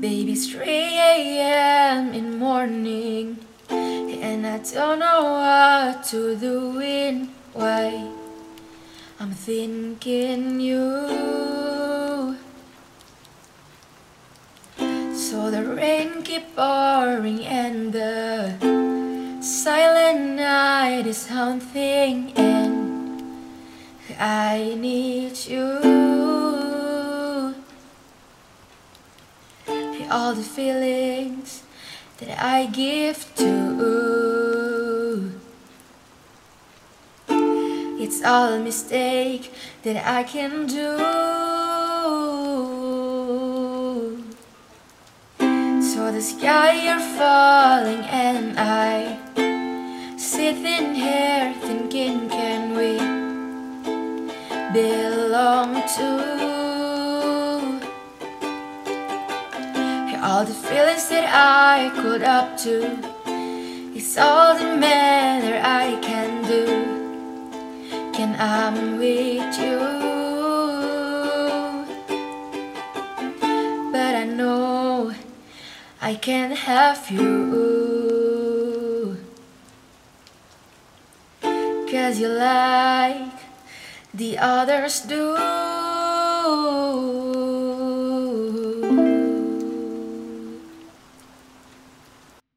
Baby, it's 3 a.m. in morning And I don't know what to do in why I'm thinking you So the rain keep pouring and the silent night is haunting and I need you all the feelings that I give to. It's all a mistake that I can do. So the sky you're falling and I sitting here thinking can we belong to All the feelings that I could up to. It's all the matter I can do. Can I'm with you? But I know I can't have you. Cause you like the others do